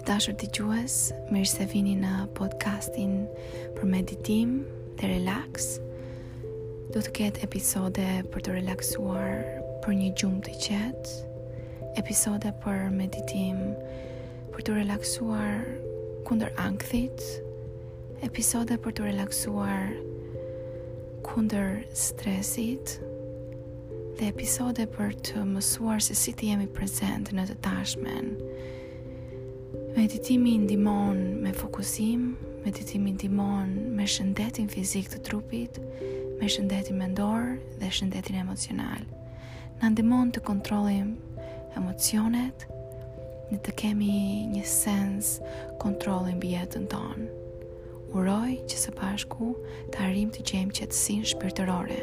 Të dashur dëgjues, mirë se vini në podcastin për meditim dhe relaks. Do të ketë episode për t'u relaksuar për një gjumë të qetë, episode për meditim për t'u relaksuar kundër ankthit, episode për t'u relaksuar kundër stresit, dhe episode për të mësuar se si të jemi prezent në të tashmen. Meditimi ndihmon me fokusim, meditimi ndihmon me shëndetin fizik të trupit, me shëndetin mendor dhe shëndetin emocional. Na ndihmon të kontrollojmë emocionet, ne të kemi një sens kontrolli mbi jetën tonë. Uroj që së bashku të arrijmë të gjejmë qetësinë shpirtërore.